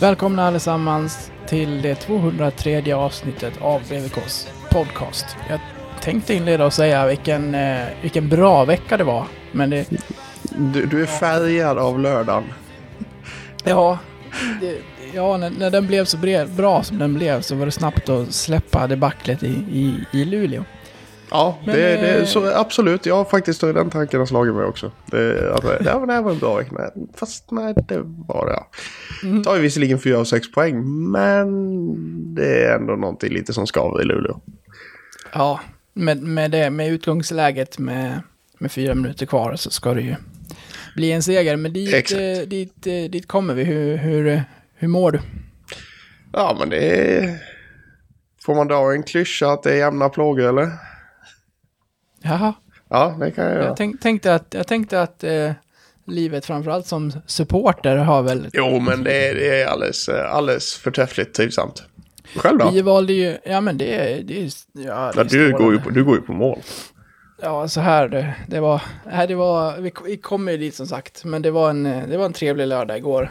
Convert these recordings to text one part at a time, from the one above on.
Välkomna allesammans till det 203 avsnittet av BVKs podcast. Jag tänkte inleda och säga vilken, eh, vilken bra vecka det var. Men det, Du, du är färgad av lördagen. ja, det, ja när, när den blev så bra som den blev så var det snabbt att släppa debaclet i, i, i Luleå. Ja, Men, det, det, eh, så absolut. Jag har faktiskt den tanken har slagit mig också. Det, alltså, ja, men det här var en bra vecka. Fast nej, det var det. Ja. Mm. Tar ju visserligen 4 och 6 poäng, men det är ändå någonting lite som skaver i Luleå. Ja, med, med, det, med utgångsläget med, med fyra minuter kvar så ska det ju bli en seger. Men dit, Exakt. eh, dit, dit kommer vi. Hur, hur, hur mår du? Ja, men det är... Får man dra en klyscha att det är jämna plågor, eller? Jaha. Ja, det kan jag göra. Jag tänk, tänkte att, jag tänkte att eh, livet framförallt som supporter har väl... Jo, men det är, det är alldeles, eh, alldeles förträffligt trivsamt. Själv då? Vi valde ju, ja men det är... Det är ja, det är du, går ju på, du går ju på mål. Ja, så här det, det var... Det var vi, vi kommer ju dit som sagt, men det var en, eh, det var en trevlig lördag igår.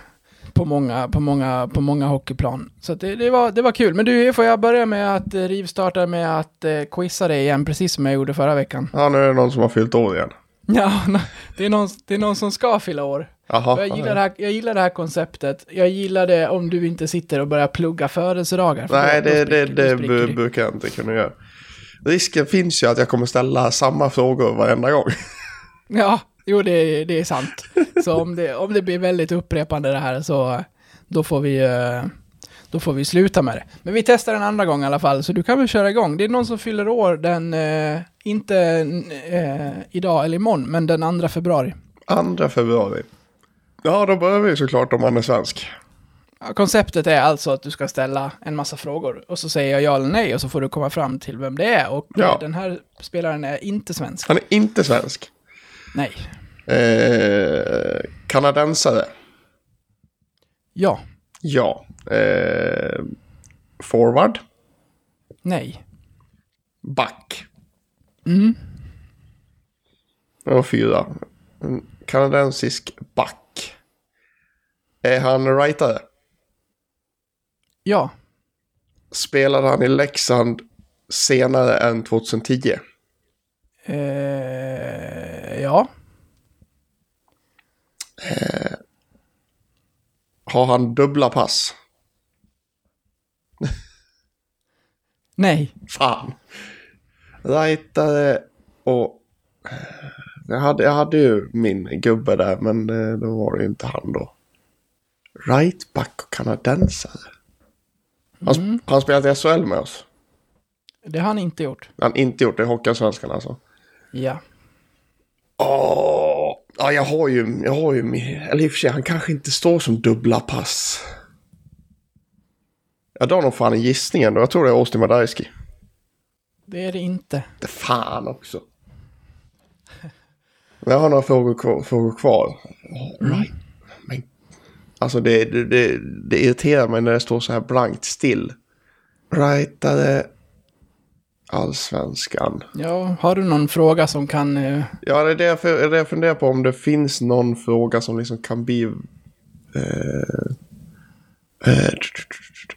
På många, på många, på många hockeyplan. Så det, det, var, det var kul. Men du, får jag börja med att eh, rivstarta med att eh, quizza dig igen, precis som jag gjorde förra veckan? Ja, nu är det någon som har fyllt år igen. Ja, det är någon, det är någon som ska fylla år. Jaha. Jag gillar, det här, jag gillar det här konceptet. Jag gillar det om du inte sitter och börjar plugga födelsedagar. för Nej, det, det, spricker- det bu- det. brukar jag inte kunna göra. Risken finns ju att jag kommer ställa samma frågor varenda gång. Ja, jo det, är- det är sant. Så om det, om det blir väldigt upprepande det här så då får vi eh, då får vi sluta med det. Men vi testar en andra gång i alla fall, så du kan väl köra igång. Det är någon som fyller år den, eh, inte eh, idag eller imorgon, men den 2 februari. 2 februari. Ja, då börjar vi såklart om man är svensk. Ja, konceptet är alltså att du ska ställa en massa frågor och så säger jag ja eller nej och så får du komma fram till vem det är. Och Ja. den här spelaren är inte svensk. Han är inte svensk. Nej. Eh, kanadensare. Ja. Ja. Eh, forward. Nej. Back. Mm. Var fyra. En kanadensisk back. Är han rightare? Ja. Spelade han i Leksand senare än 2010? Eh, ja. Har han dubbla pass? Nej. Fan. Rightare och... Jag hade, jag hade ju min gubbe där, men eh, då var det inte han då. Rightback och kanadensare. Han, mm. han spelat i SHL med oss. Det har han inte gjort. Han har inte gjort det i Hockeyallsvenskan alltså. Ja. Åh! Ja, jag har ju, jag har ju. Eller i och för sig, han kanske inte står som dubbla pass. Jag drar nog fan en gissning ändå. Jag tror det är Austin Madajski. Det är det inte. Det fan också. Men jag har några frågor kvar. Frågor kvar. Right. Men, alltså det, det, det, irriterar mig när det står så här blankt still. Rightare. Allsvenskan. Ja, har du någon fråga som kan... Eh, Ja, det är det jag, det är det jag funderar på om det finns någon fråga som liksom kan bli... Eh, eh,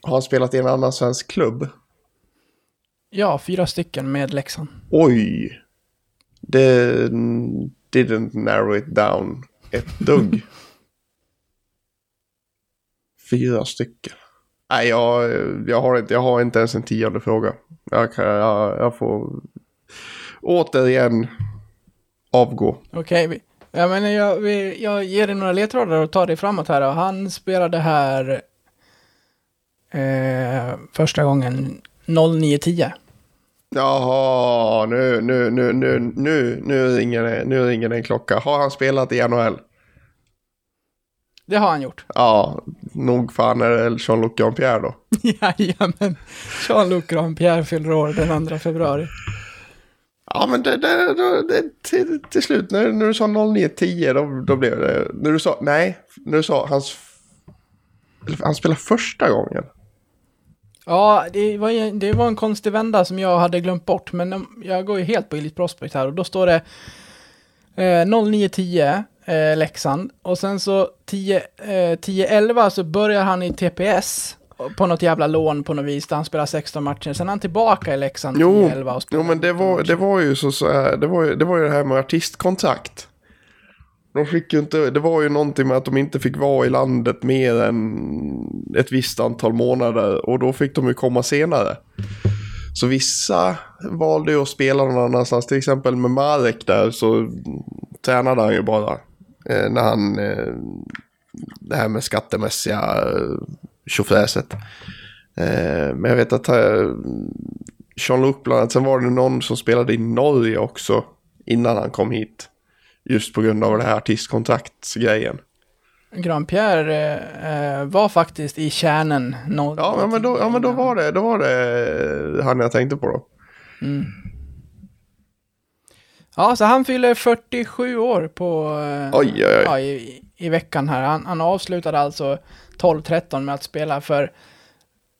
har han spelat i en annan svensk klubb? ja, fyra stycken med Leksand. Oj! Det didn't narrow it down ett dugg. Fyra stycken. Nej, jag, jag, har inte, jag har inte ens en tionde fråga. Jag, kan, jag, jag får återigen avgå. Okej, vi- ja, men jag, vi, jag ger dig några ledtrådar och tar dig framåt här. Han spelade här eh, första gången 0910. Jaha, nu, nu, nu, nu, nu, nu, ringer det, nu ringer det en klocka. Har han spelat i NHL? Det har han gjort. Ja, nog fan är det Jean-Luc Jean-Pierre då. Jajamän. Jean-Luc Grandpierre fyller år den 2 februari. Ja, men det, det, det, till, till slut när, när du sa 09.10 då, då blev det... När du sa, nej, när du sa hans... Han spelade första gången. Ja, det var, det var en konstig vända som jag hade glömt bort, men jag går ju helt på Elite Prospect här och då står det eh, 0910 eh, Leksand och sen så 10, eh, 10-11 så börjar han i TPS på något jävla lån på något vis där han spelar 16 matcher. Sen är han tillbaka i Leksand Jo, 10-11 och jo men det 19 var, det var ju så, så här, det, var ju, det var ju det här med artistkontrakt. De fick ju inte, det var ju någonting med att de inte fick vara i landet mer än ett visst antal månader och då fick de ju komma senare. Så vissa valde ju att spela någon annanstans, till exempel med Marek där så tränade han ju bara. Eh, när han, eh, det här med skattemässiga eh, tjofräset. Men jag vet att Jean-Luc bland annat. Sen var det någon som spelade i Norge också innan han kom hit. Just på grund av det här artistkontraktsgrejen. Grand Pierre eh, var faktiskt i kärnen. No, Ja, men då, ja, men då var det, då var det han jag tänkte på då. Ja, så han fyller 47 år på... eh, Oj, oj, oj. Ja, i, i veckan här. Han, han avslutade alltså 12-13 med att spela för...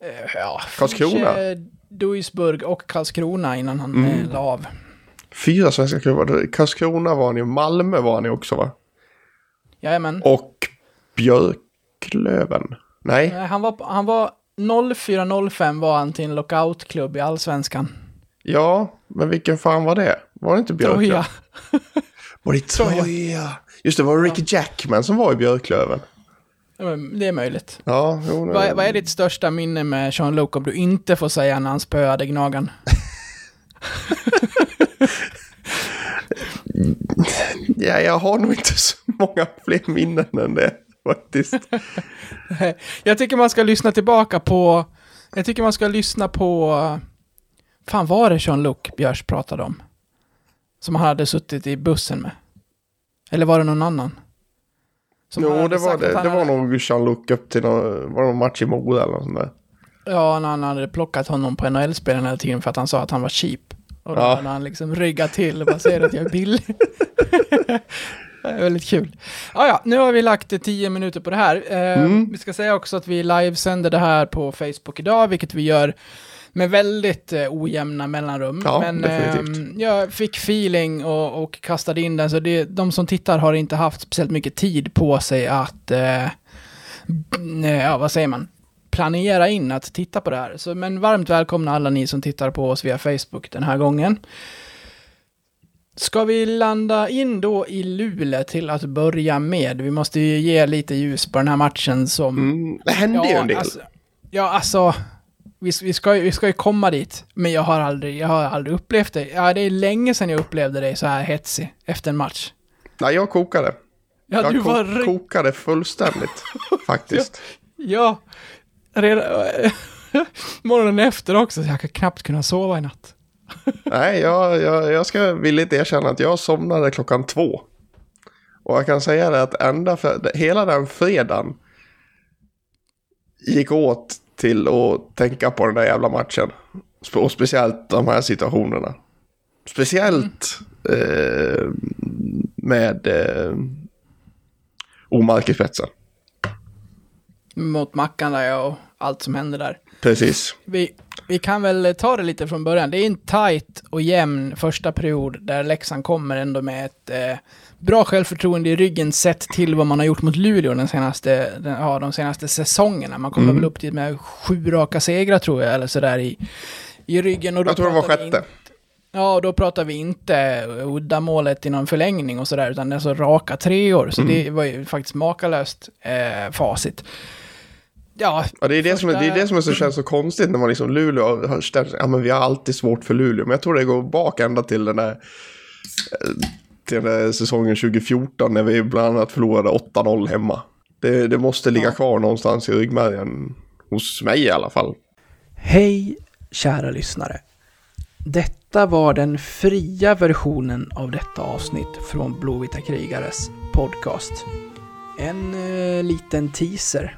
eh, ja, Karlskrona. Duisburg och Karlskrona innan han Mm. eh, la av. Fyra svenska klubbar. Karlskrona var han i, Malmö var han i också va? Jajamän. Och Björklöven. Nej, Nej, Han var, han var 04-05 var han till en lockoutklubb i Allsvenskan. Ja, men vilken fan var det? Var det inte Björklöven? Troja. Var det Troja? Just det, var det Ricky Jackman som var i Björklöven? Det är möjligt. Ja, jo, Vad, är- vad är ditt största minne med Jean-Luc om du inte får säga när han spöade Gnagan? Ja, jag har nog inte så många fler minnen än det faktiskt. Jag tycker man ska lyssna tillbaka på... Jag tycker man ska lyssna på... Fan var det Jean-Luc Björs pratade om? Som han hade suttit i bussen med? Eller var det någon annan? Som jo, det var, det, det var nog Jean-Luc upp till någon, var det någon match i Mora eller något sånt där. Ja, när han hade plockat honom på NHL-spelen hela tiden för att han sa att han var cheap. Och då Ja. hade han liksom ryggat till och bara säger att jag är billig. det är väldigt kul. Ja, ja, nu har vi lagt 10 minuter på det här. Eh, Mm. Vi ska säga också att vi livesänder det här på Facebook idag, vilket vi gör med väldigt eh, ojämna mellanrum. Ja, Men ehm, jag fick feeling och, och kastade in den, så det, de som tittar har inte haft speciellt mycket tid på sig att, eh, b- ja vad säger man, planera in att titta på det här. Så, men varmt välkomna alla ni som tittar på oss via Facebook den här gången. Ska vi landa in då i Luleå till att börja med? Vi måste ju ge lite ljus på den här matchen som... Mm, det hände ju en del. Alltså, ja, alltså... Vi, vi, ska, vi ska ju komma dit, men jag har aldrig, jag har aldrig upplevt det. Ja, det är länge sedan jag upplevde dig så här hetsig efter en match. Nej, jag kokade. Ja, jag du ko- var... kokade fullständigt faktiskt. Ja, redan... morgonen efter också, så jag kan knappt kunna sova i natt. Nej, jag, jag, jag ska villigt erkänna att jag somnade klockan två. Och jag kan säga det att ända för, hela den fredagen gick åt till att tänka på den där jävla matchen. Och speciellt de här situationerna. Speciellt eh, med eh, Omark i spetsen. Mot Mackan där och allt som händer där. Precis. Vi, vi kan väl ta det lite från början. Det är en tight och jämn första period där Leksand kommer ändå med ett eh, bra självförtroende i ryggen sett till vad man har gjort mot Luleå den senaste, den, ja, de senaste säsongerna. Man kommer Mm. väl upp till med sju raka segrar tror jag, eller sådär i, i ryggen. Och då Jag tror det var sjätte. inte- Ja, och då pratar vi inte uddamålet i någon förlängning och sådär, utan det är så raka treor. Så Mm. det var ju faktiskt makalöst eh, facit. Ja, Ja, det, är det, som är, det är det som är så, känns så konstigt när man liksom Luleå har ställt ja men vi har alltid svårt för Luleå. Men jag tror det går bak ända till den där, eh, till den där säsongen 2014 när vi bland annat förlorade 8-0 hemma. Det, det måste ligga kvar någonstans i ryggmärgen, hos mig i alla fall. Hej kära lyssnare. Detta var den fria versionen av detta avsnitt från Blåvita krigares podcast. En eh, liten teaser